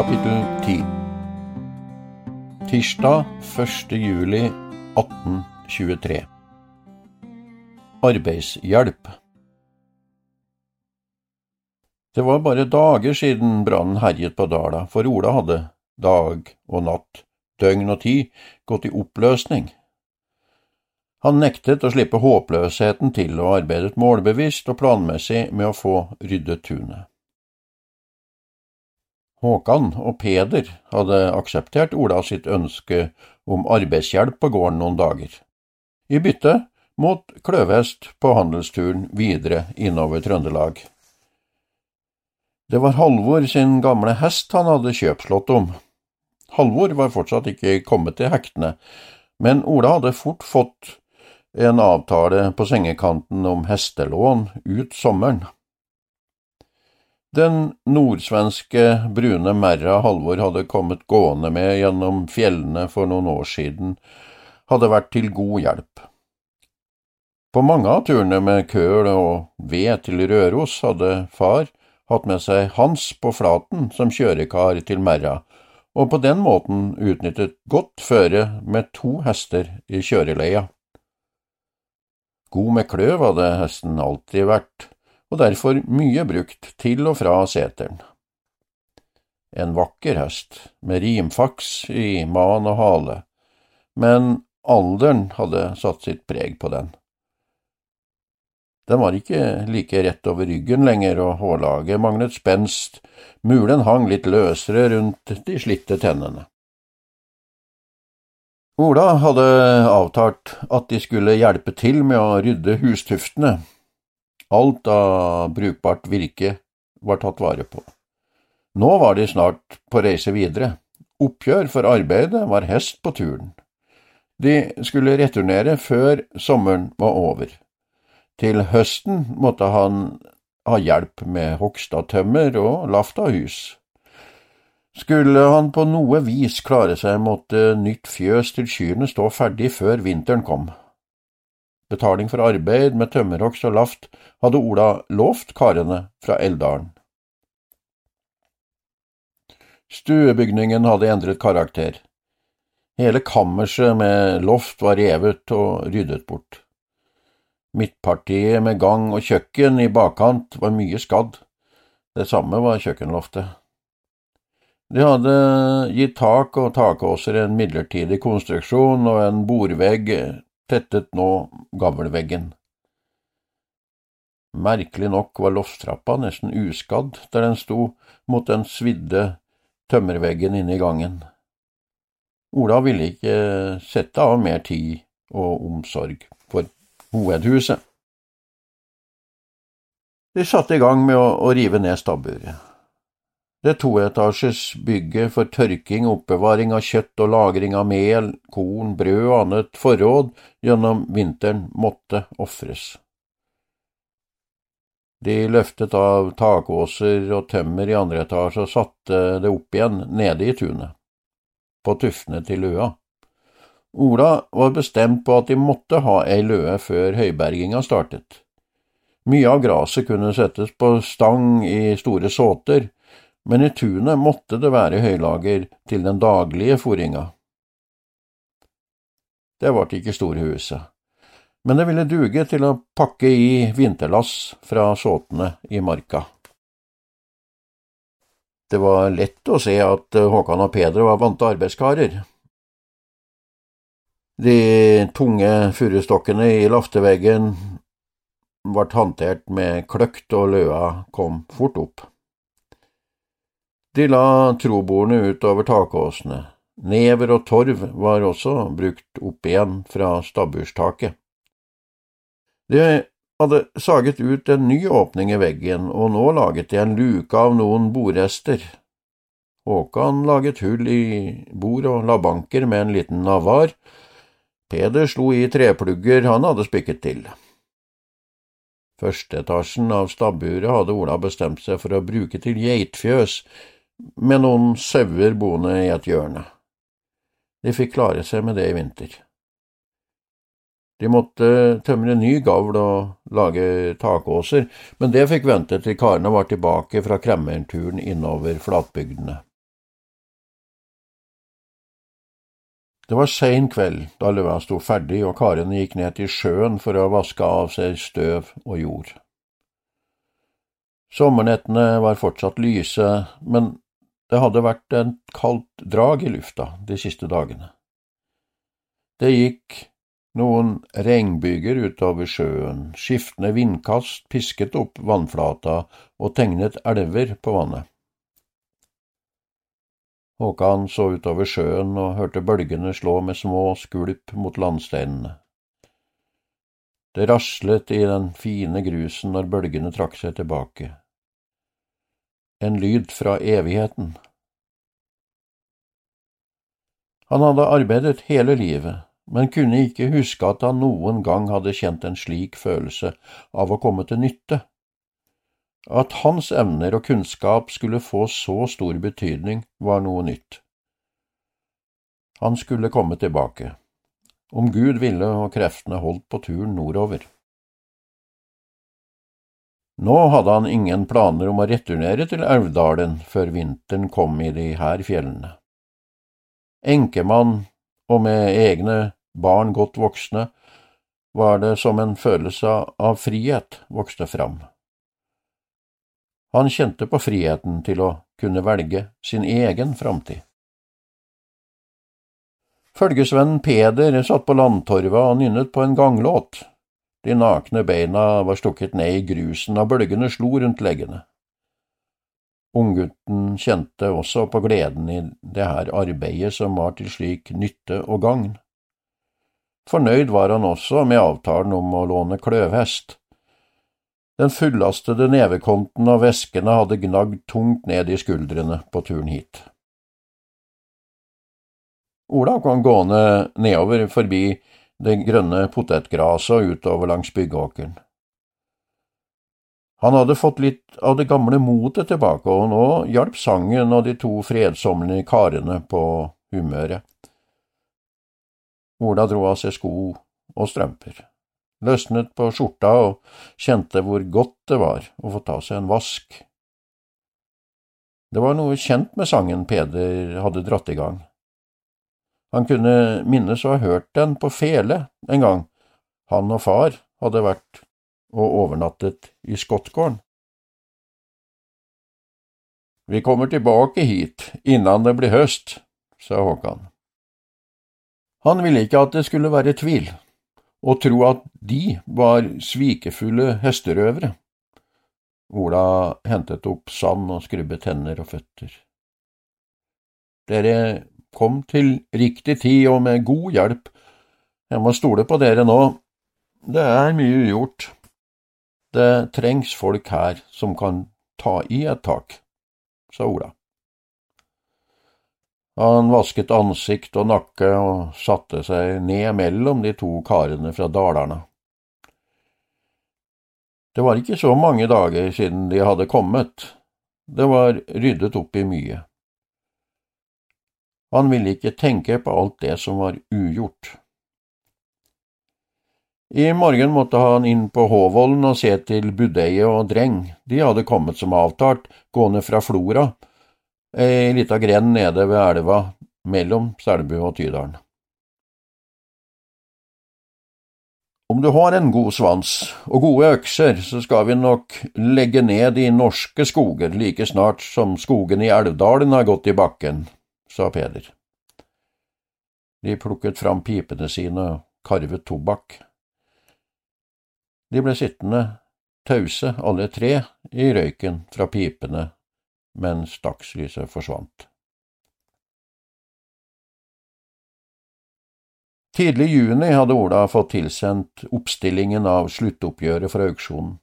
Kapittel 10 Tirsdag 1. juli 1823 Arbeidshjelp Det var bare dager siden brannen herjet på Dala, for Ola hadde dag og natt, døgn og tid gått i oppløsning. Han nektet å slippe håpløsheten til og arbeidet målbevisst og planmessig med å få ryddet tunet. Håkan og Peder hadde akseptert Ola sitt ønske om arbeidshjelp på gården noen dager, i bytte mot kløvhest på handelsturen videre innover Trøndelag. Det var Halvor sin gamle hest han hadde kjøpslått om. Halvor var fortsatt ikke kommet til hektene, men Ola hadde fort fått en avtale på sengekanten om hestelån ut sommeren. Den nordsvenske brune merra Halvor hadde kommet gående med gjennom fjellene for noen år siden, hadde vært til god hjelp. På mange av turene med køl og ved til Røros hadde far hatt med seg Hans på Flaten som kjørekar til merra, og på den måten utnyttet godt føre med to hester i kjøreleia. God med kløv hadde hesten alltid vært, og derfor mye brukt til og fra seteren. En vakker hest, med rimfaks i man og hale, men alderen hadde satt sitt preg på den. Den var ikke like rett over ryggen lenger, og hårlaget manglet spenst, mulen hang litt løsere rundt de slitte tennene. Ola hadde avtalt at de skulle hjelpe til med å rydde hustuftene, Alt av brukbart virke var tatt vare på. Nå var de snart på reise videre. Oppgjør for arbeidet var hest på turen. De skulle returnere før sommeren var over. Til høsten måtte han ha hjelp med hogst av tømmer og laft av hus. Skulle han på noe vis klare seg, måtte nytt fjøs til kyrne stå ferdig før vinteren kom. Betaling for arbeid med tømmerhogst og laft hadde Ola lovt karene fra Eldalen. Stuebygningen hadde endret karakter. Hele kammerset med loft var revet og ryddet bort. Midtpartiet med gang og kjøkken i bakkant var mye skadd. Det samme var kjøkkenloftet. De hadde gitt tak og takåser en midlertidig konstruksjon og en bordvegg tettet nå gavlveggen. Merkelig nok var lofttrappa nesten uskadd der den sto mot den svidde tømmerveggen inne i gangen. Ola ville ikke sette av mer tid og omsorg for hovedhuset. De satte i gang med å, å rive ned stabburet. Det toetasjes bygget for tørking, oppbevaring av kjøtt og lagring av mel, korn, brød og annet forråd gjennom vinteren måtte ofres. De løftet av takåser og tømmer i andre etasje og satte det opp igjen nede i tunet, på tuftene til løa. Ola var bestemt på at de måtte ha ei løe før høyberginga startet. Mye av graset kunne settes på stang i store såter, men i tunet måtte det være høylager til den daglige fôringa. Det vart ikke storhuset, men det ville duge til å pakke i vinterlass fra såtene i marka. Det var lett å se at Håkan og Peder var vante arbeidskarer. De tunge furustokkene i lafteveggen ble håndtert med kløkt, og løa kom fort opp. De la trobordene utover takåsene. Never og torv var også brukt opp igjen fra stabburstaket. De hadde saget ut en ny åpning i veggen, og nå laget de en luke av noen bordrester. Håkan laget hull i bord og la banker med en liten navar. Peder slo i treplugger han hadde spikket til. Førsteetasjen av stabburet hadde Ola bestemt seg for å bruke til geitfjøs, med noen sauer boende i et hjørne. De fikk klare seg med det i vinter. De måtte tømre ny gavl og lage takåser, men det fikk vente til karene var tilbake fra kremmerturen innover flatbygdene. Det var sein kveld da løa sto ferdig og karene gikk ned til sjøen for å vaske av seg støv og jord. Sommernettene var fortsatt lyse, men det hadde vært et kaldt drag i lufta de siste dagene. Det gikk noen regnbyger utover sjøen, skiftende vindkast pisket opp vannflata og tegnet elver på vannet. Håkan så utover sjøen og hørte bølgene slå med små skvulp mot landsteinene. Det raslet i den fine grusen når bølgene trakk seg tilbake. En lyd fra evigheten. Han hadde arbeidet hele livet men kunne ikke huske at han noen gang hadde kjent en slik følelse av å komme til nytte. At hans evner og kunnskap skulle få så stor betydning, var noe nytt. Han skulle komme tilbake, om Gud ville og kreftene holdt på turen nordover. Nå hadde han ingen planer om å returnere til Elvdalen før vinteren kom i de her fjellene. Enkemann og med egne barn godt voksne, var det som en følelse av frihet vokste fram. Han kjente på friheten til å kunne velge sin egen framtid. Følgesvennen Peder satt på landtorvet og nynnet på en ganglåt. De nakne beina var stukket ned i grusen, og bølgene slo rundt leggene. Unggutten kjente også på gleden i det her arbeidet som var til slik nytte og gagn. Fornøyd var han også med avtalen om å låne kløvhest. Den fullastede nevekonten av veskene hadde gnagd tungt ned i skuldrene på turen hit. Ola kom gående nedover forbi det grønne potetgraset og utover langs byggeåkeren. Han hadde fått litt av det gamle motet tilbake, og nå hjalp sangen og de to fredsommelige karene på humøret. Ola dro av seg sko og strømper, løsnet på skjorta og kjente hvor godt det var å få ta seg en vask. Det var noe kjent med sangen Peder hadde dratt i gang. Han kunne minnes å ha hørt den på fele en gang han og far hadde vært og overnattet i Skottgården. Vi kommer tilbake hit innan det blir høst, sa Håkan. Han ville ikke at det skulle være tvil, og tro at de var svikefulle hesterøvere. Ola hentet opp sand og skrubbet hender og føtter. Dere kom til riktig tid og med god hjelp. Jeg må stole på dere nå. Det er mye ugjort. Det trengs folk her som kan ta i et tak, sa Ola. Han vasket ansikt og nakke og satte seg ned mellom de to karene fra Dalarna. Det var ikke så mange dager siden de hadde kommet. Det var ryddet opp i mye. Han ville ikke tenke på alt det som var ugjort. I morgen måtte han inn på Håvollen og se til budeie og dreng, de hadde kommet som avtalt, gående fra Flora, ei lita grend nede ved elva mellom Selbu og Tydalen. Om du har en god svans og gode økser, så skal vi nok legge ned de norske skoger like snart som skogen i Elvdalen har gått i bakken, sa Peder. De plukket fram pipene sine og karvet tobakk. De ble sittende tause alle tre i røyken fra pipene mens dagslyset forsvant. Tidlig i juni hadde Ola fått tilsendt oppstillingen av sluttoppgjøret for auksjonen,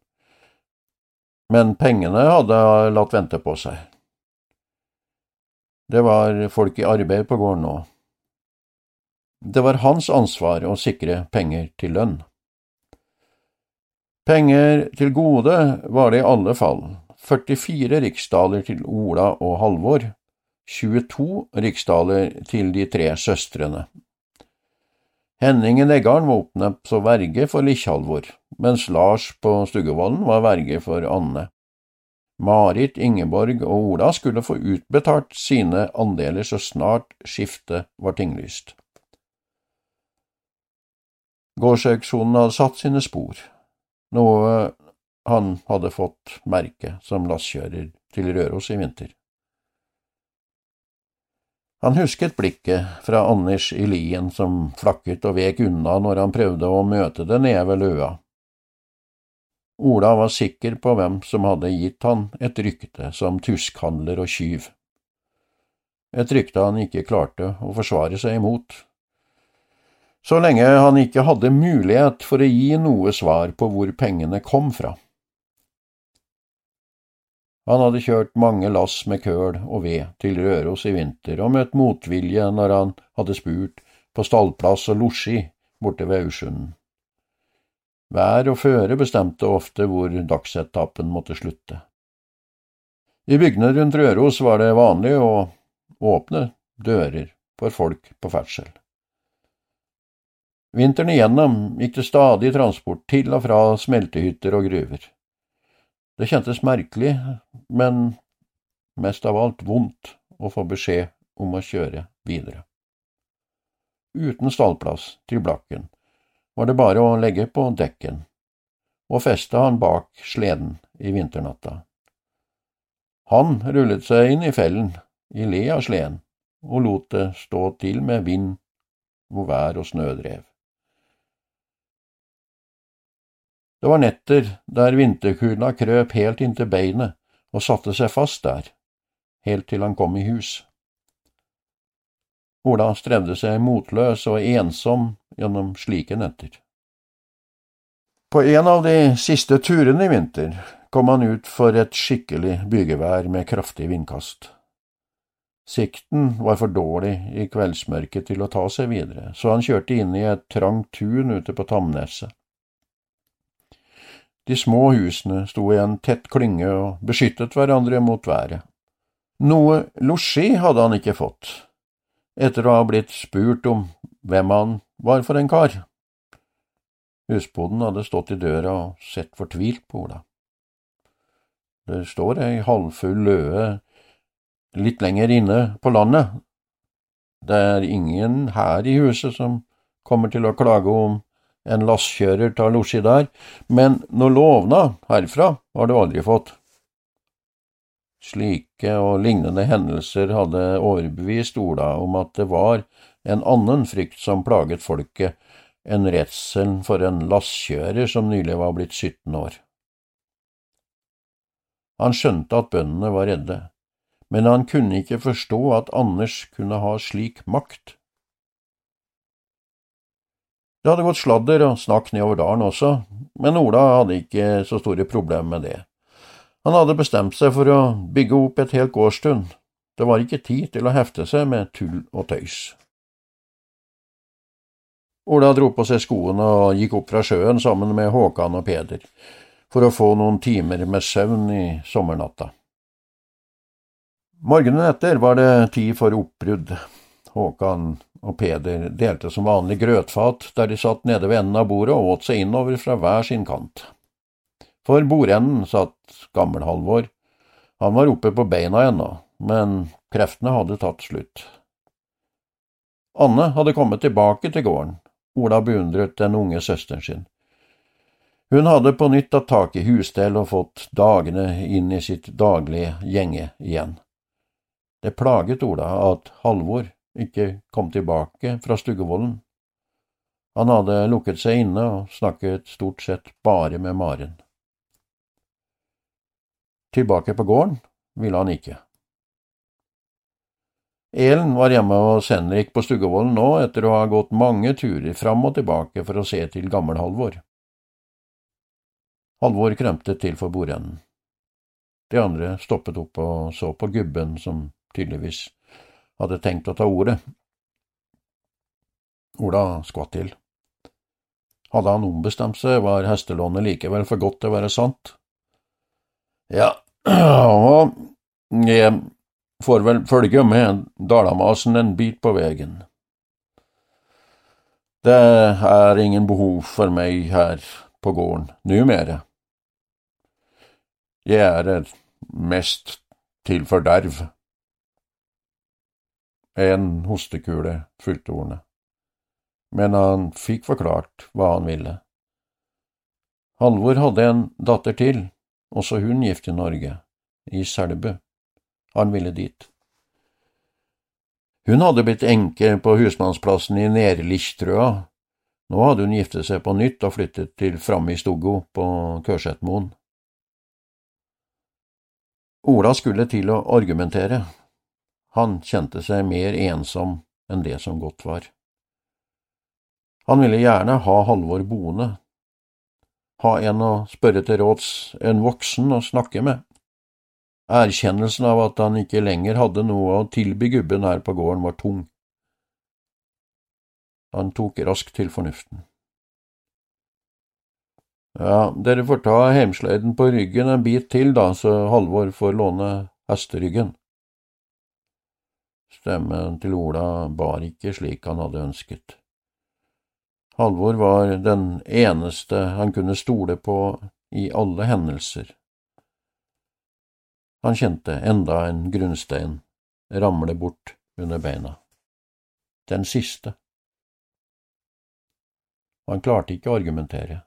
men pengene hadde latt vente på seg. Det var folk i arbeid på gården nå. Det var hans ansvar å sikre penger til lønn. Penger til gode var det i alle fall, 44 riksdaler til Ola og Halvor, 22 riksdaler til de tre søstrene. Henningen Eggarn var oppnevnt som verge for Likkjalvor, mens Lars på Stuggevollen var verge for Anne. Marit, Ingeborg og Ola skulle få utbetalt sine andeler så snart skiftet var tinglyst. Gårdsauksjonen hadde satt sine spor, noe han hadde fått merke som lastkjører til Røros i vinter. Han husket blikket fra Anders i lien som flakket og vek unna når han prøvde å møte det nede ved løa. Ola var sikker på hvem som hadde gitt han et rykte som tuskhandler og tyv. Et rykte han ikke klarte å forsvare seg imot. Så lenge han ikke hadde mulighet for å gi noe svar på hvor pengene kom fra. Han hadde kjørt mange lass med køl og ved til Røros i vinter og møtt motvilje når han hadde spurt på stallplass og losji borte ved Aursund. Vær og føre bestemte ofte hvor dagsetappen måtte slutte. I bygdene rundt Røros var det vanlig å åpne dører for folk på ferdsel. Vinteren igjennom gikk det stadig transport til og fra smeltehytter og gruver. Det kjentes merkelig, men mest av alt vondt å få beskjed om å kjøre videre. Uten stallplass til Blakken var det bare å legge på dekken og feste han bak sleden i vinternatta. Han rullet seg inn i fellen i le av sleden og lot det stå til med vind og vær og snødrev. Det var netter der vinterkulda krøp helt inntil beinet og satte seg fast der, helt til han kom i hus. Ola strevde seg motløs og ensom gjennom slike netter. På en av de siste turene i vinter kom han ut for et skikkelig bygevær med kraftig vindkast. Sikten var for dårlig i kveldsmørket til å ta seg videre, så han kjørte inn i et trangt tun ute på Tamneset. De små husene sto i en tett klynge og beskyttet hverandre mot været. Noe losji hadde han ikke fått, etter å ha blitt spurt om hvem han var for en kar. Husboden hadde stått i døra og sett fortvilt på Ola. Det står ei halvfull løe litt lenger inne på landet. Det er ingen her i huset som kommer til å klage om en lastkjører tar losji der, men noe lovnad herfra har du aldri fått. Slike og lignende hendelser hadde overbevist Ola om at det var en annen frykt som plaget folket enn redselen for en lasskjører som nylig var blitt 17 år. Han skjønte at bøndene var redde, men han kunne ikke forstå at Anders kunne ha slik makt. Det hadde gått sladder og snakk nedover dalen også, men Ola hadde ikke så store problemer med det. Han hadde bestemt seg for å bygge opp et helt gårdstun. Det var ikke tid til å hefte seg med tull og tøys. Ola dro på seg skoene og gikk opp fra sjøen sammen med Håkan og Peder, for å få noen timer med søvn i sommernatta. Morgenen etter var det tid for oppbrudd. Håkan og Peder delte som vanlig grøtfat der de satt nede ved enden av bordet og åt seg innover fra hver sin kant. For bordenden satt Gammel-Halvor. Han var oppe på beina ennå, men kreftene hadde tatt slutt. Anne hadde kommet tilbake til gården, Ola beundret den unge søsteren sin. Hun hadde på nytt tatt tak i husstell og fått dagene inn i sitt daglige gjenge igjen. Det plaget Ola at Halvor ikke kom tilbake fra Stuggevollen. Han hadde lukket seg inne og snakket stort sett bare med Maren. Tilbake på gården ville han ikke. Elen var hjemme hos Henrik på Stuggevollen nå etter å ha gått mange turer fram og tilbake for å se til gammel-Halvor. Halvor kremtet til for bordenden. De andre stoppet opp og så på gubben som tydeligvis hadde tenkt å ta ordet. Ola skvatt til. Hadde han ombestemt seg, var hestelånet likevel for godt til å være sant. Ja, og jeg får vel følge med dalamasen en bit på veien. Det er ingen behov for meg her på gården numere. Jeg er mest til forderv. En hostekule fulgte ordene, men han fikk forklart hva han ville. Halvor hadde en datter til, også hun gift i Norge, i Selbu. Han ville dit. Hun hadde blitt enke på husmannsplassen i Nerlichtrøa. Nå hadde hun giftet seg på nytt og flyttet til framme i Stoggo på Kørsetmoen. Ola skulle til å argumentere. Han kjente seg mer ensom enn det som godt var. Han ville gjerne ha Halvor boende, ha en å spørre til råds, en voksen å snakke med. Erkjennelsen av at han ikke lenger hadde noe å tilby gubben her på gården, var tung. Han tok raskt til fornuften. Ja, dere får ta hemsløyden på ryggen en bit til, da, så Halvor får låne hesteryggen. Stemmen til Ola bar ikke slik han hadde ønsket. Halvor var den eneste han kunne stole på i alle hendelser. Han kjente enda en grunnstein ramle bort under beina. Den siste. Han klarte ikke å argumentere.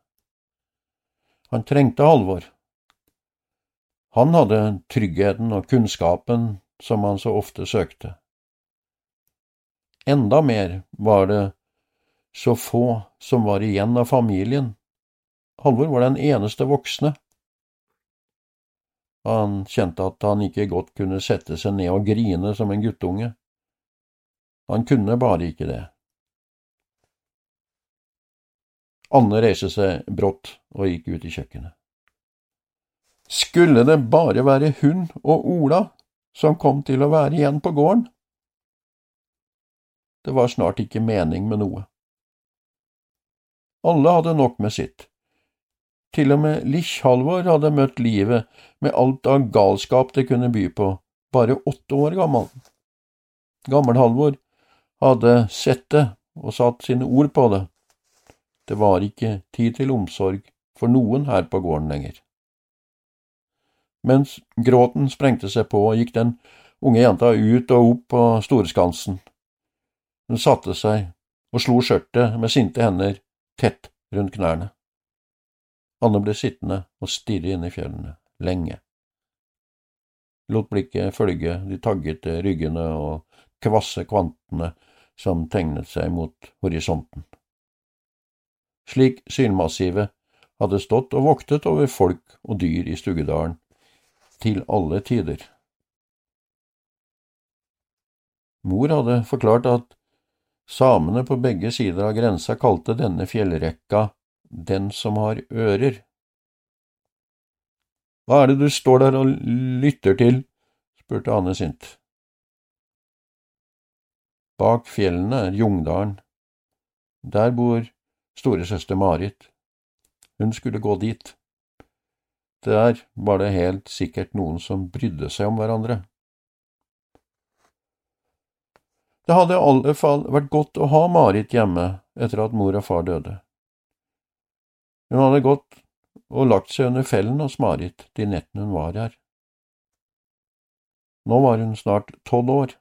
Han trengte Halvor. Han hadde tryggheten og kunnskapen som han så ofte søkte. Enda mer var det så få som var igjen av familien. Halvor var den eneste voksne han kjente at han ikke godt kunne sette seg ned og grine som en guttunge. Han kunne bare ikke det. Anne reiste seg brått og gikk ut i kjøkkenet. Skulle det bare være hun og Ola som kom til å være igjen på gården? Det var snart ikke mening med noe. Alle hadde nok med sitt. Til og med Lich-Halvor hadde møtt livet med alt av galskap det kunne by på, bare åtte år gammel. Gammel-Halvor hadde sett det og satt sine ord på det. Det var ikke tid til omsorg for noen her på gården lenger. Mens gråten sprengte seg på, gikk den unge jenta ut og opp på Storeskansen. Hun satte seg og slo skjørtet med sinte hender tett rundt knærne. Anne ble sittende og stirre inn i fjellene, lenge. Lot blikket følge de taggete ryggene og kvasse kvantene som tegnet seg mot horisonten. Slik sylmassivet hadde stått og voktet over folk og dyr i Stugedalen til alle tider. Mor hadde forklart at samene på begge sider av grensa kalte denne fjellrekka den som har ører. Hva er det du står der og lytter til? spurte Ane sint. Bak fjellene er Jungdalen. Der bor storesøster Marit. Hun skulle gå dit. Der var det helt sikkert noen som brydde seg om hverandre. Det hadde i alle fall vært godt å ha Marit hjemme etter at mor og far døde. Hun hadde gått og lagt seg under fellen hos Marit de nettene hun var her. Nå var hun snart tolv år.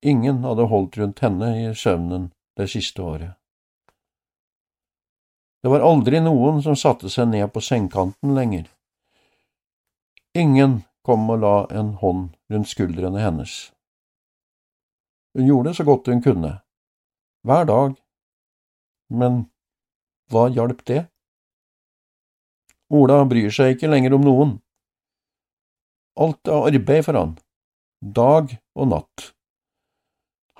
Ingen hadde holdt rundt henne i søvnen det siste året. Det var aldri noen som satte seg ned på sengekanten lenger. Ingen kom og la en hånd rundt skuldrene hennes. Hun gjorde så godt hun kunne, hver dag, men hva hjalp det? Ola bryr seg ikke lenger om noen. Alt er arbeid for han, dag og natt.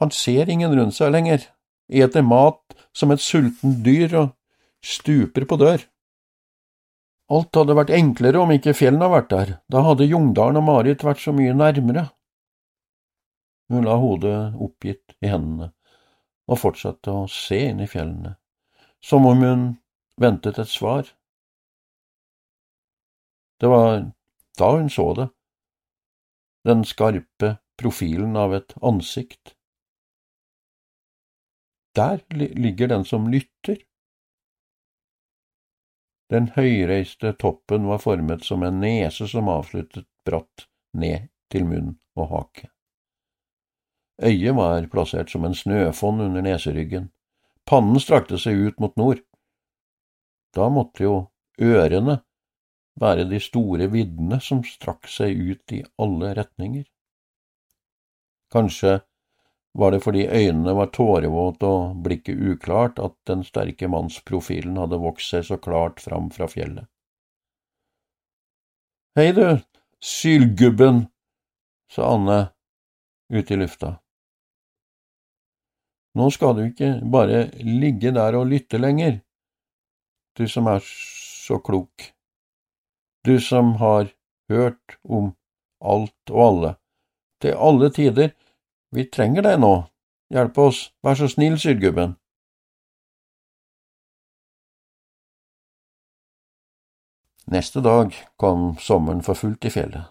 Han ser ingen rundt seg lenger, eter mat som et sultent dyr og stuper på dør. Alt hadde vært enklere om ikke fjellene hadde vært der, da hadde Jungdalen og Marit vært så mye nærmere. Hun la hodet oppgitt i hendene og fortsatte å se inn i fjellene, som om hun ventet et svar. Det var da hun så det, den skarpe profilen av et ansikt. Der ligger den som lytter. Den høyreiste toppen var formet som en nese som avsluttet bratt ned til munn og hake. Øyet var plassert som en snøfonn under neseryggen. Pannen strakte seg ut mot nord. Da måtte jo ørene være de store viddene som strakk seg ut i alle retninger. Kanskje var det fordi øynene var tårevåte og blikket uklart at den sterke mannsprofilen hadde vokst seg så klart fram fra fjellet. Hei du, sylgubben, sa Anne ute i lufta. Nå skal du ikke bare ligge der og lytte lenger, du som er så klok, du som har hørt om alt og alle, til alle tider, vi trenger deg nå, hjelp oss, vær så snill, sydgubben. Neste dag kom sommeren for fullt i fjellet.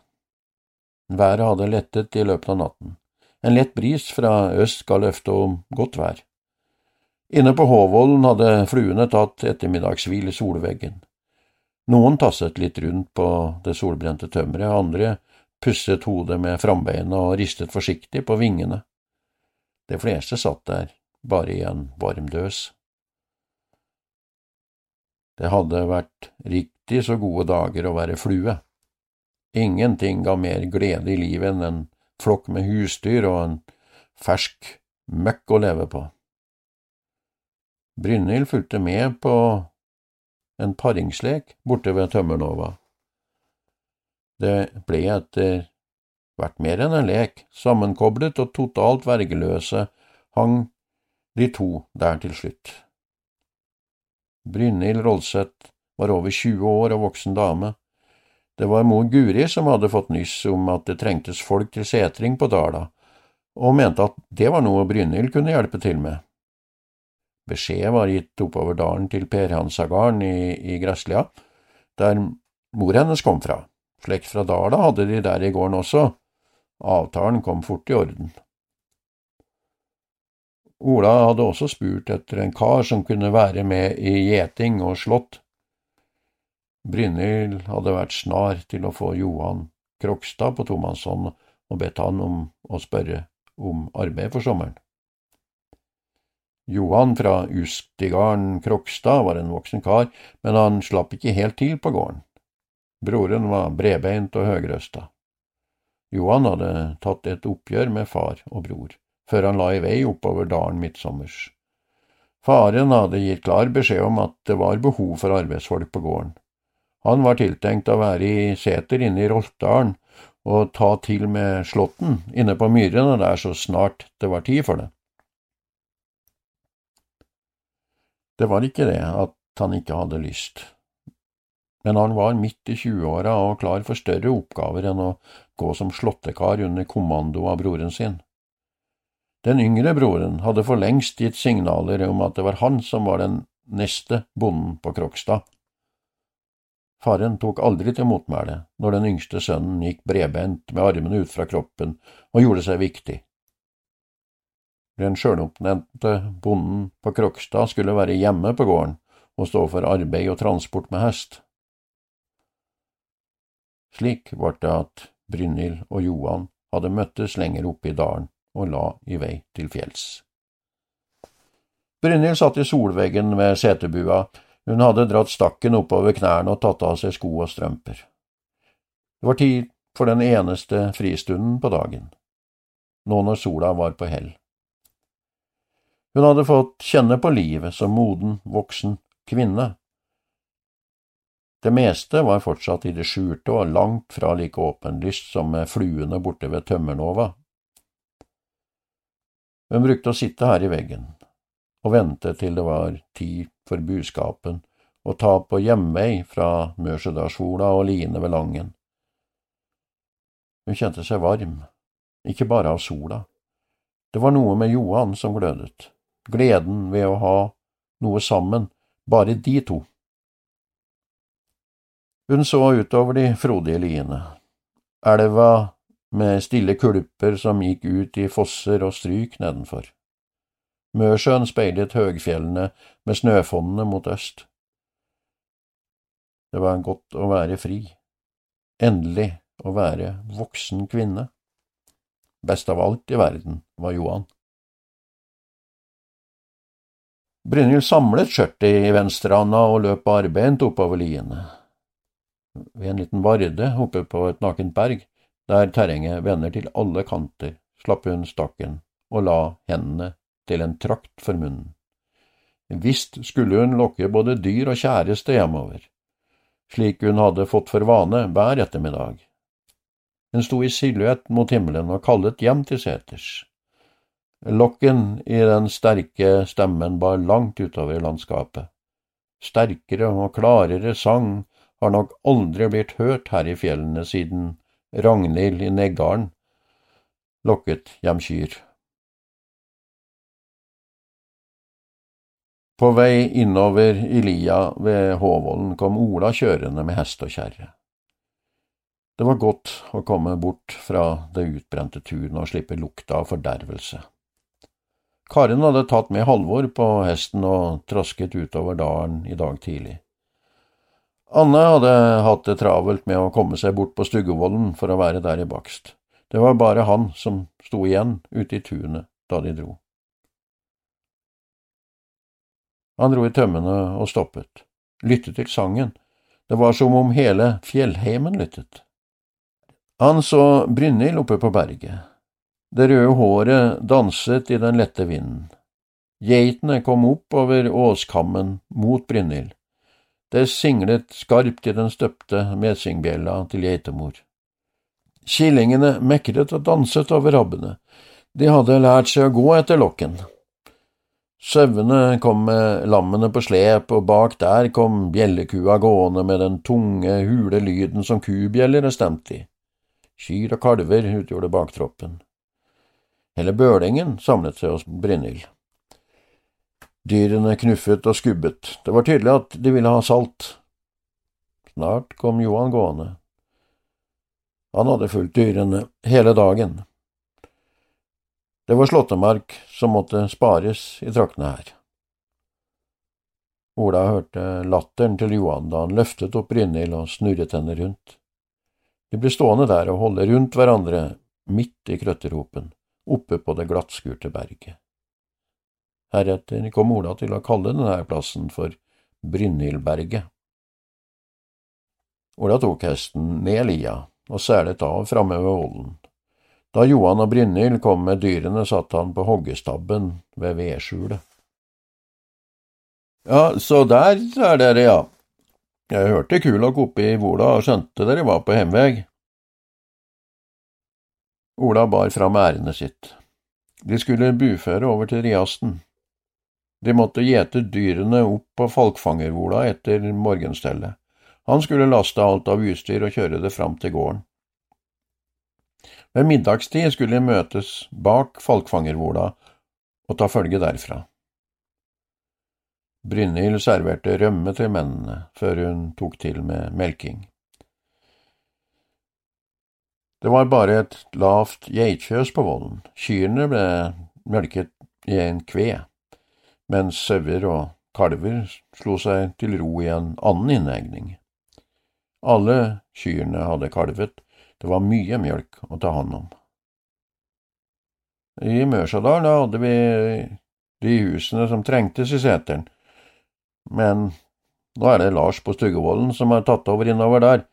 Været hadde lettet i løpet av natten. En lett bris fra øst ga løfte om godt vær. Inne på Håvollen hadde fluene tatt ettermiddagshvil i solveggen. Noen tasset litt rundt på det solbrente tømmeret, andre pusset hodet med frambeina og ristet forsiktig på vingene. De fleste satt der, bare i en varm døs. Det hadde vært riktig så gode dager å være flue. Ingenting ga mer glede i livet enn en flokk med husdyr og en fersk møkk å leve på. Brynhild fulgte med på en paringslek borte ved Tømmernova. Det ble etter hvert mer enn en lek, sammenkoblet og totalt vergeløse hang de to der til slutt. Brynhild Rolseth var over 20 år og voksen dame. Det var mor Guri som hadde fått nyss om at det trengtes folk til setring på Dala, og mente at det var noe Brynhild kunne hjelpe til med. Beskjed var gitt oppover dalen til Per Hansagarden i, i Gresslia, der mor hennes kom fra. Slekt fra Dala hadde de der i gården også. Avtalen kom fort i orden. Ola hadde også spurt etter en kar som kunne være med i gjeting og slått. Brynhild hadde vært snar til å få Johan Krokstad på tomannshånd og bedt han om å spørre om arbeid for sommeren. Johan fra Ustigarden Krokstad var en voksen kar, men han slapp ikke helt til på gården. Broren var bredbeint og høgrøsta. Johan hadde tatt et oppgjør med far og bror, før han la i vei oppover dalen midtsommers. Faren hadde gitt klar beskjed om at det var behov for arbeidsfolk på gården, han var tiltenkt å være i seter inne i Roltdalen og ta til med slåtten inne på myrene der så snart det var tid for det. Det var ikke det at han ikke hadde lyst, men han var midt i tjueåra og klar for større oppgaver enn å gå som slåttekar under kommando av broren sin. Den yngre broren hadde for lengst gitt signaler om at det var han som var den neste bonden på Krokstad. Faren tok aldri til motmæle når den yngste sønnen gikk bredbent med armene ut fra kroppen og gjorde seg viktig. Den sjøloppnevnte bonden på Krokstad skulle være hjemme på gården og stå for arbeid og transport med hest. Slik ble det at Brynhild og Johan hadde møttes lenger oppe i dalen og la i vei til fjells. Brynhild satt i solveggen ved setebua hun hadde dratt stakken oppover knærne og tatt av seg sko og strømper. Det var tid for den eneste fristunden på dagen, nå når sola var på hell. Hun hadde fått kjenne på livet som moden, voksen kvinne. Det meste var fortsatt i det skjulte og langt fra like åpenlyst som med fluene borte ved Tømmernova. Hun brukte å sitte her i veggen og vente til det var tid for buskapen og ta på hjemvei fra Mørsedalsvola og Line ved Langen. Hun kjente seg varm, ikke bare av sola. Det var noe med Johan som glødet, gleden ved å ha noe sammen, bare de to. Hun så utover de frodige liene, elva med stille kulper som gikk ut i fosser og stryk nedenfor. Mørsjøen speilet høgfjellene med snøfonnene mot øst. Det var godt å være fri, endelig å være voksen kvinne. Best av alt i verden var Johan. Brynhild samlet skjørtet i venstrehanda og løp barbeint oppover liene. Ved en liten varde oppe på et nakent berg, der terrenget vender til alle kanter, slapp hun stakken og la hendene til en trakt for munnen. Visst skulle hun lokke både dyr og kjæreste hjemover, slik hun hadde fått for vane hver ettermiddag. Hun sto i silhuett mot himmelen og kallet hjem til seters. Lokken i den sterke stemmen bar langt utover landskapet. Sterkere og klarere sang har nok aldri blitt hørt her i fjellene siden Ragnhild i Neggarden lokket hjem kyr. På vei innover i lia ved Håvollen kom Ola kjørende med hest og kjerre. Det var godt å komme bort fra det utbrente tunet og slippe lukta av fordervelse. Karen hadde tatt med Halvor på hesten og trasket utover dalen i dag tidlig. Anne hadde hatt det travelt med å komme seg bort på Stuggevollen for å være der i bakst. Det var bare han som sto igjen ute i tunet da de dro. Han dro i tømmene og stoppet, lyttet til sangen, det var som om hele fjellheimen lyttet. Han så Brynhild oppe på berget. Det røde håret danset i den lette vinden. Geitene kom opp over åskammen mot Brynhild. Det singlet skarpt i den støpte mesingbjella til geitemor. Killingene mekret og danset over rabbene. De hadde lært seg å gå etter lokken. Sauene kom med lammene på slep, og bak der kom bjellekua gående med den tunge, hule lyden som kubjeller er stemt i. Kyr og kalver utgjorde baktroppen. Hele bølingen samlet seg hos Brynhild. Dyrene knuffet og skubbet, det var tydelig at de ville ha salt. Snart kom Johan gående. Han hadde fulgt dyrene hele dagen. Det var slåttemark som måtte spares i traktene her. Ola hørte latteren til Johan da han løftet opp Brynhild og snurret henne rundt. De ble stående der og holde rundt hverandre midt i krøtterhopen, oppe på det glattskurte berget. Heretter kom Ola til å kalle denne plassen for Brynhildberget. Ola tok hesten ned lia og selet av framme ved vollen. Da Johan og Brynhild kom med dyrene, satt han på hoggestabben ved vedskjulet. Ja, så der er dere, ja. Jeg hørte Kulok oppe i Vola og skjønte dere var på hjemveg. Ola bar fram ærendet sitt. De skulle buføre over til Riasten. De måtte gjete dyrene opp på Falkfangervola etter morgenstellet. Han skulle laste alt av utstyr og kjøre det fram til gården. Ved middagstid skulle de møtes bak Falkfangervola og ta følge derfra. Brynhild serverte rømme til mennene før hun tok til med melking. Det var bare et lavt geitfjøs på vollen, kyrne ble melket i en kve, mens sauer og kalver slo seg til ro i en annen innegning. Alle kyrne hadde kalvet, det var mye mjølk å ta hånd om. I Mørsadalen hadde vi de husene som trengtes i seteren, men nå er det Lars på Stuggevollen som har tatt over innover der.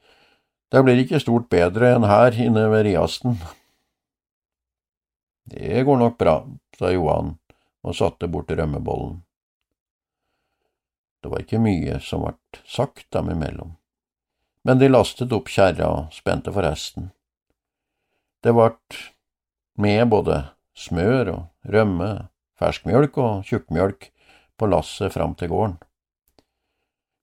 Det blir ikke stort bedre enn her inne ved Riasten. Det går nok bra, sa Johan og satte bort rømmebollen. Det var ikke mye som ble sagt dem imellom men de lastet opp kjerra og spente for hesten. Det vart med både smør og rømme, ferskmjølk og tjukkmjølk på lasset fram til gården.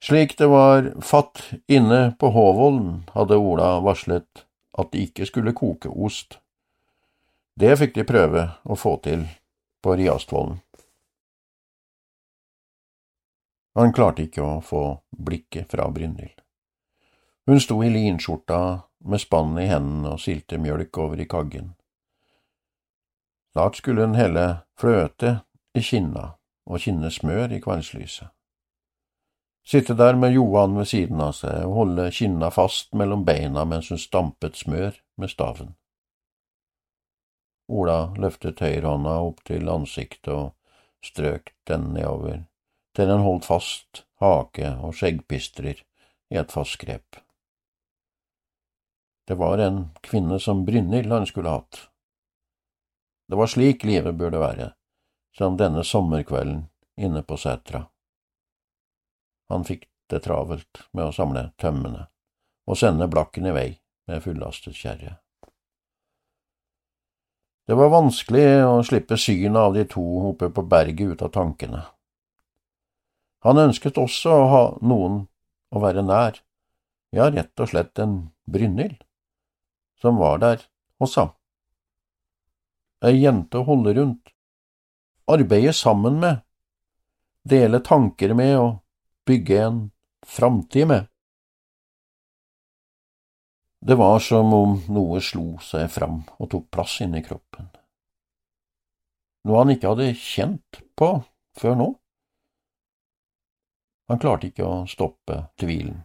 Slik det var fatt inne på Håvollen, hadde Ola varslet at de ikke skulle koke ost. Det fikk de prøve å få til på Riastvollen. Han klarte ikke å få blikket fra Brynhild. Hun sto i linskjorta med spannet i hendene og silte mjølk over i kaggen. Snart skulle hun helle fløte i kinna og kinne smør i kveldslyset. Sitte der med Johan ved siden av seg og holde kinna fast mellom beina mens hun stampet smør med staven. Ola løftet høyrehånda opp til ansiktet og strøk den nedover, til den holdt fast hake og skjeggpistrer i et fast grep. Det var en kvinne som Brynhild han skulle hatt. Det var slik livet burde være, som denne sommerkvelden inne på setra. Han fikk det travelt med å samle tømmene og sende blakken i vei med fullastet kjerre. Det var vanskelig å slippe synet av de to oppe på berget ut av tankene. Han ønsket også å ha noen å være nær, ja, rett og slett en Brynhild, som var der og sa. Ei jente å holde rundt, arbeide sammen med, dele tanker med og bygge en framtid med. Det var som om noe slo seg fram og tok plass inni kroppen. Noe han ikke hadde kjent på før nå. Han klarte ikke å stoppe tvilen.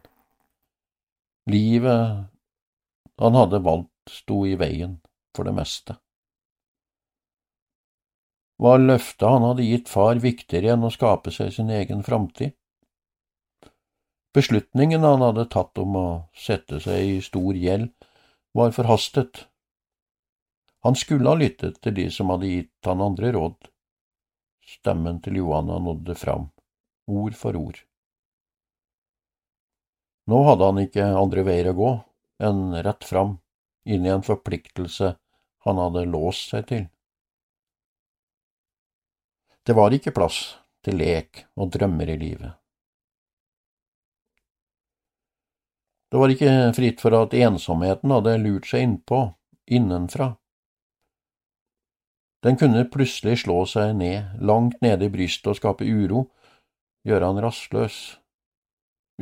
Livet han hadde valgt, sto i veien for det meste. Var løftet han hadde gitt far viktigere enn å skape seg sin egen framtid? Beslutningen han hadde tatt om å sette seg i stor gjeld, var forhastet. Han skulle ha lyttet til de som hadde gitt han andre råd. Stemmen til Johanna nådde fram, ord for ord. Nå hadde han ikke andre veier å gå enn rett fram, inn i en forpliktelse han hadde låst seg til. Det var ikke plass til lek og drømmer i livet. Det var ikke fritt for at ensomheten hadde lurt seg innpå, innenfra. Den kunne plutselig slå seg ned, langt nede i brystet og skape uro, gjøre han rastløs.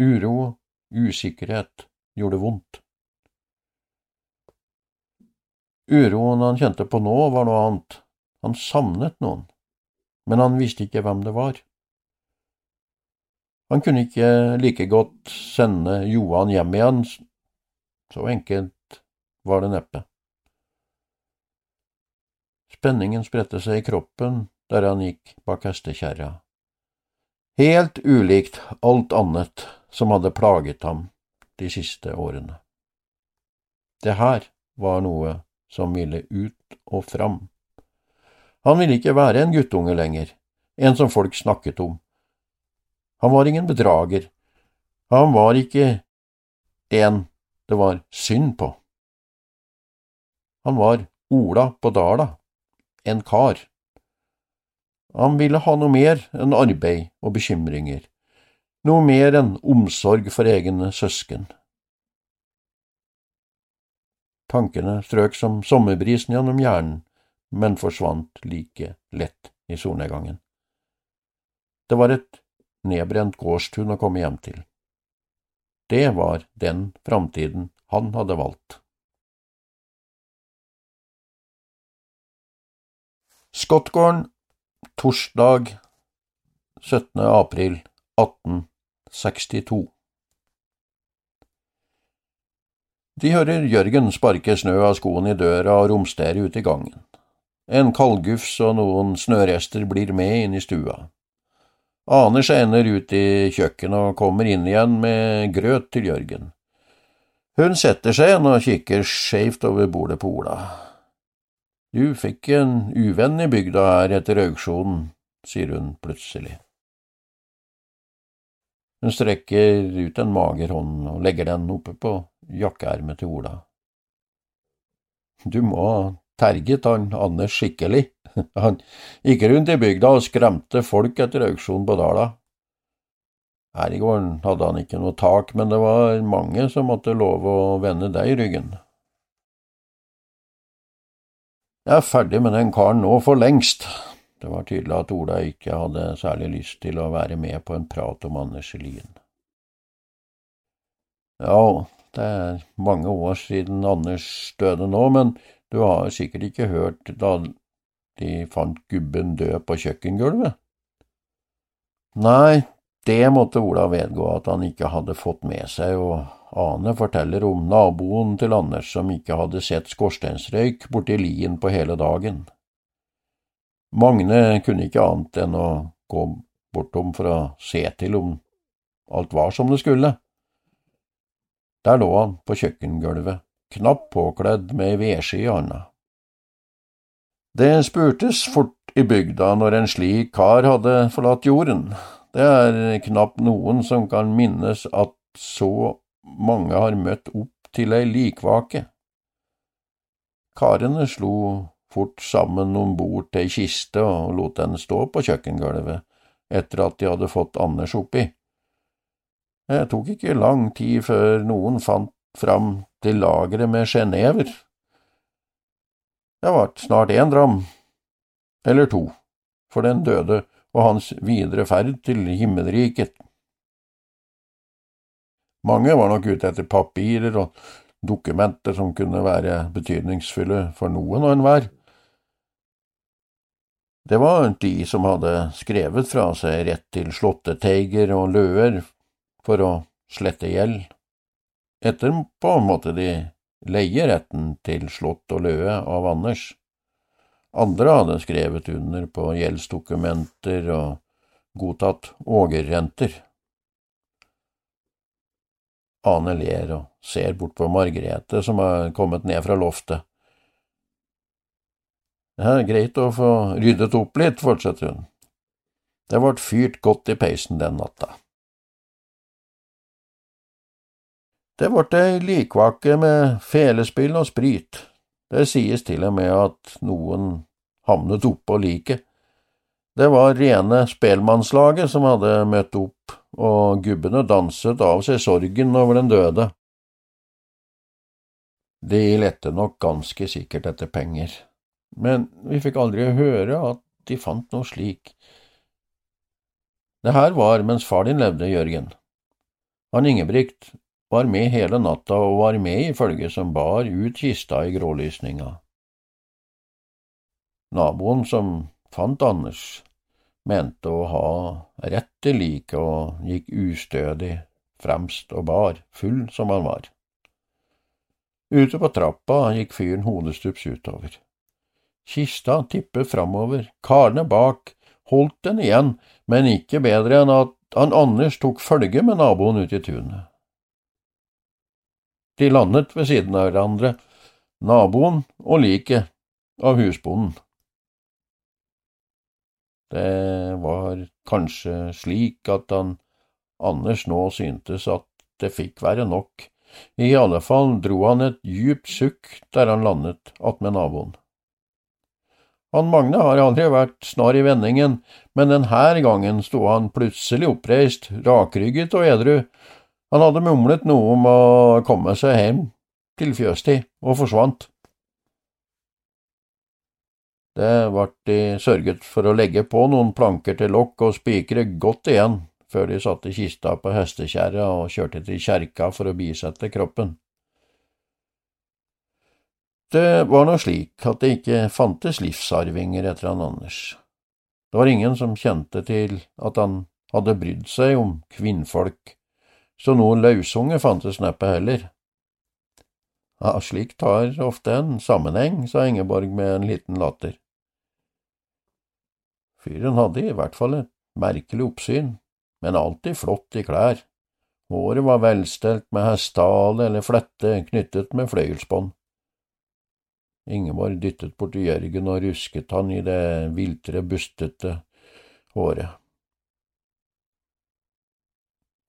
Uro usikkerhet gjorde vondt. Uroen han kjente på nå, var noe annet. Han savnet noen men han visste ikke hvem det var. Han kunne ikke like godt sende Johan hjem igjen, så enkelt var det neppe. Spenningen spredte seg i kroppen der han gikk bak hestekjerra. Helt ulikt alt annet som hadde plaget ham de siste årene. Det her var noe som ville ut og fram. Han ville ikke være en guttunge lenger, en som folk snakket om. Han var ingen bedrager. Han var ikke en det var synd på. Han var Ola på Dala, en kar. Han ville ha noe mer enn arbeid og bekymringer, noe mer enn omsorg for egne søsken. Tankene strøk som sommerbrisen gjennom hjernen men forsvant like lett i solnedgangen. Det var et nedbrent gårdstun å komme hjem til. Det var den framtiden han hadde valgt. Skottgården, torsdag 17. april 1862 De hører Jørgen sparke snø av skoene i døra og romstere ute i gangen. En kaldgufs og noen snørester blir med inn i stua. Ane skjener ut i kjøkkenet og kommer inn igjen med grøt til Jørgen. Hun setter seg igjen og kikker skeivt over bordet på Ola. Du fikk en uvenn i bygda her etter auksjonen, sier hun plutselig. Hun strekker ut en mager hånd og legger den oppe på jakkeermet til Ola. Du må terget han Anders skikkelig. Han gikk rundt i bygda og skremte folk etter auksjonen på Dala. Her i gården hadde han ikke noe tak, men det var mange som måtte love å vende deg i ryggen. Jeg er ferdig med den karen nå for lengst. Det var tydelig at Ola ikke hadde særlig lyst til å være med på en prat om Anders Lien. Ja, det er mange år siden Anders døde nå, men du har sikkert ikke hørt da de fant gubben død på kjøkkengulvet? Nei, det måtte Ola vedgå at han ikke hadde fått med seg, og Ane forteller om naboen til Anders som ikke hadde sett skorsteinsrøyk borti lien på hele dagen. Magne kunne ikke annet enn å gå bortom for å se til om alt var som det skulle. Der lå han på kjøkkengulvet, knapt påkledd med ei vedski i hånda. Det spurtes fort i bygda når en slik kar hadde forlatt jorden. Det er knapt noen som kan minnes at så mange har møtt opp til ei likvake. Karene slo fort sammen om bord til ei kiste og lot den stå på kjøkkengulvet etter at de hadde fått Anders oppi. Det tok ikke lang tid før noen fant fram til lageret med sjenever. Det vart snart én dram, eller to, for den døde og hans videre ferd til himmelriket. Mange var nok ute etter papirer og dokumenter som kunne være betydningsfulle for noen og enhver. Det var de som hadde skrevet fra seg rett til slåtteteiger og løer for å slette gjeld. Etter på en måte de leie retten til slott og løe av Anders. Andre hadde skrevet under på gjeldsdokumenter og godtatt ågerrenter. Ane ler og ser bort på Margrethe som har kommet ned fra loftet. Det er greit å få ryddet opp litt, fortsetter hun. Det ble fyrt godt i peisen den natta. Det ble ei likvake med felespill og sprit. Det sies til og med at noen havnet oppå liket. Det var rene spelmannslaget som hadde møtt opp, og gubbene danset av seg sorgen over den døde. De lette nok ganske sikkert etter penger, men vi fikk aldri høre at de fant noe slik. Det her var mens far din levde, Jørgen. Han Ingebrigt var med hele natta og var med i følget som bar ut kista i grålysninga. Naboen som fant Anders, mente å ha rett til liket og gikk ustødig fremst og bar, full som han var. Ute på trappa gikk fyren hodestups utover. Kista tippet framover, karene bak holdt den igjen, men ikke bedre enn at han Anders tok følge med naboen ut i tunet. De landet ved siden av hverandre, naboen og liket av husbonden. Det var kanskje slik at han Anders nå syntes at det fikk være nok, i alle fall dro han et djupt sukk der han landet attmed naboen. Han Magne har aldri vært snar i vendingen, men denne gangen sto han plutselig oppreist, rakrygget og edru, han hadde mumlet noe om å komme seg hjem til fjøstid, og forsvant. Det vart de sørget for å legge på noen planker til lokk og spikre godt igjen, før de satte kista på hestekjerra og kjørte til kjerka for å bisette kroppen. Det var nå slik at det ikke fantes livsarvinger etter han Anders. Det var ingen som kjente til at han hadde brydd seg om kvinnfolk så noen lausunge fantes neppe heller. Ja, slikt har ofte en sammenheng, sa Ingeborg med en liten latter. Fyren hadde i hvert fall et merkelig oppsyn, men alltid flott i klær. Håret var velstelt med hestehale eller flette knyttet med fløyelsbånd. Ingeborg dyttet borti Jørgen og rusket han i det viltre, bustete håret.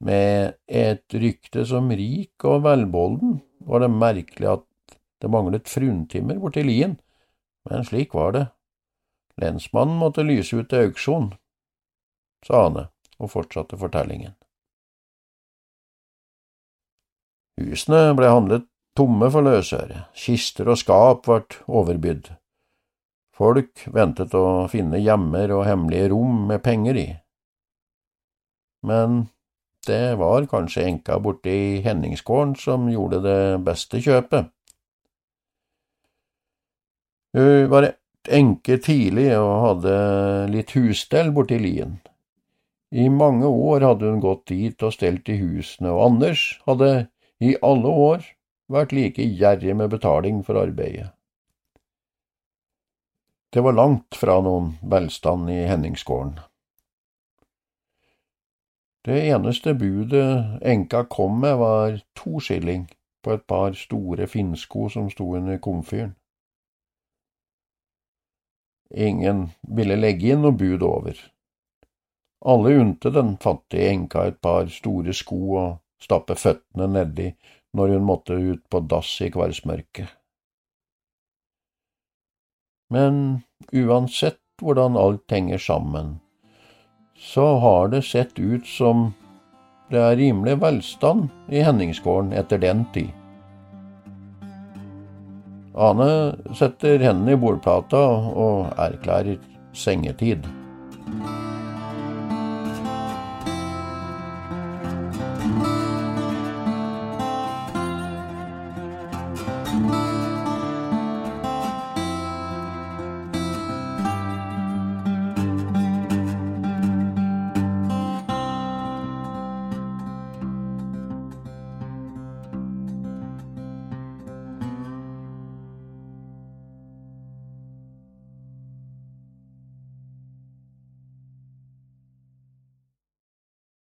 Med et rykte som rik og velbolden var det merkelig at det manglet fruntimmer borti lien, Men slik var det. Lensmannen måtte lyse ut til auksjon, sa Ane og fortsatte fortellingen. Husene ble handlet tomme for løsøre, kister og skap ble overbydd. Folk ventet å finne hjemmer og hemmelige rom med penger i. Men det var kanskje enka borte i Henningsgården som gjorde det beste kjøpet. Hun var enke tidlig og hadde litt husstell i lien. I mange år hadde hun gått dit og stelt i husene, og Anders hadde i alle år vært like gjerrig med betaling for arbeidet. Det var langt fra noen velstand i Henningsgården. Det eneste budet enka kom med, var to skilling på et par store finnsko som sto under komfyren. Ingen ville legge inn noe bud over. Alle unte den fattige enka et par store sko og stappe føttene nedi når hun måtte ut på dass i kveldsmørket. Men uansett hvordan alt henger sammen, så har det sett ut som det er rimelig velstand i Henningsgården etter den tid. Ane setter hendene i bordplata og erklærer sengetid.